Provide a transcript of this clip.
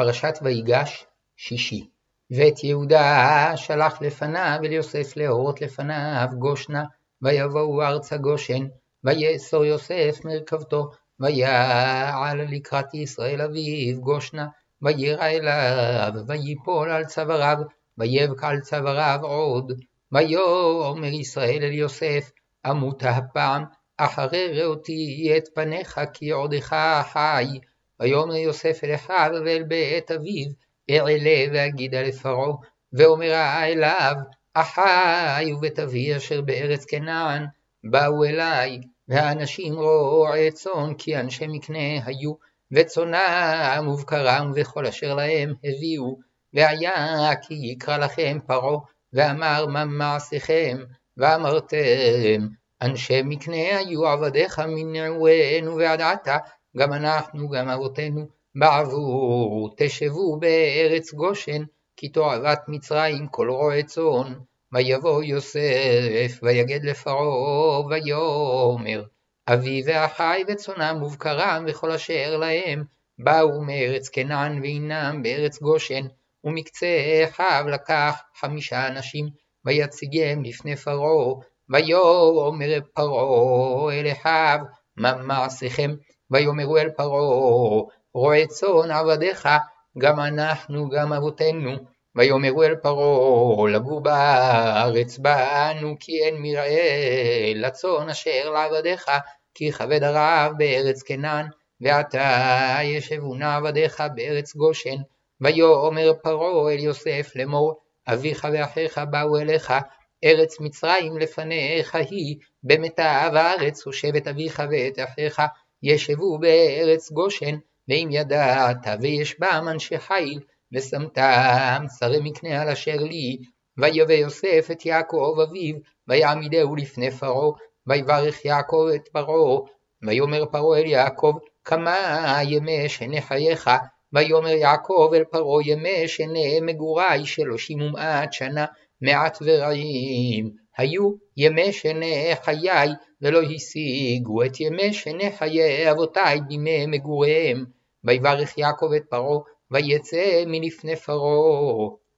פרשת ויגש, שישי. ואת יהודה שלח לפניו אל יוסף להורות לפניו גושנה, ויבואו ארצה גושן, ויאסור יוסף מרכבתו, ויעל לקראת ישראל אביו גושנה, וירא אליו, ויפול על צוואריו, ויבק על צוואריו עוד, ויאמר ישראל אל יוסף, אמות הפעם, אחרי ראותי את פניך כי עודך חי. ויאמר יוסף אל אחיו ואל בית אביו, אעלה ואגידה לפרעה, ואומרה אליו, אחי ובית אבי אשר בארץ כנען, באו אלי, והאנשים רועי צאן, כי אנשי מקנה היו, וצונם ובקרם וכל אשר להם הביאו, והיה כי יקרא לכם פרעה, ואמר מה מעשיכם, ואמרתם, אנשי מקנה היו עבדיך מנעורינו ועד עתה, גם אנחנו גם אבותינו, בעבור תשבו בארץ גושן, כי תועבת מצרים כל רועי צאן. ויבוא יוסף, ויגד לפרעה, ויאמר, אבי ואחי וצונם ובקרם וכל אשר להם, באו מארץ כנען והנם בארץ גושן, ומקצה אחיו לקח חמישה אנשים, ויציגם לפני פרעה, ויאמר פרעה אל אחיו, מה מעשיכם? ויאמרו אל פרעה, רועה צאן עבדיך, גם אנחנו גם אבותינו. ויאמרו אל פרעה, לגור בארץ באנו, כי אין מרעה לצאן אשר לעבדיך, כי כבד הרעב בארץ כנען, ועתה ישבונה עבדיך בארץ גושן. ויאמר פרעה אל יוסף לאמור, אביך ואחיך באו אליך, ארץ מצרים לפניך היא, במיטב הארץ, ושבט אביך ואת אחיך ישבו בארץ גושן, ואם ידעת ויש בם אנשי חיל, ושמתם שרי מקנה על אשר לי, ויבא יוסף את יעקב אביו, ויעמידהו לפני פרעה, ויברך יעקב את פרעה, ויאמר פרעה אל יעקב, כמה ימי שני חייך, ויאמר יעקב אל פרעה ימי שני מגורי שלושים ומעט שנה, מעט ורעים, היו ימי שני חיי, ולא השיגו את ימי שני חיי אבותי בימי מגוריהם. ויברך יעקב את פרעה, ויצא מלפני פרעה,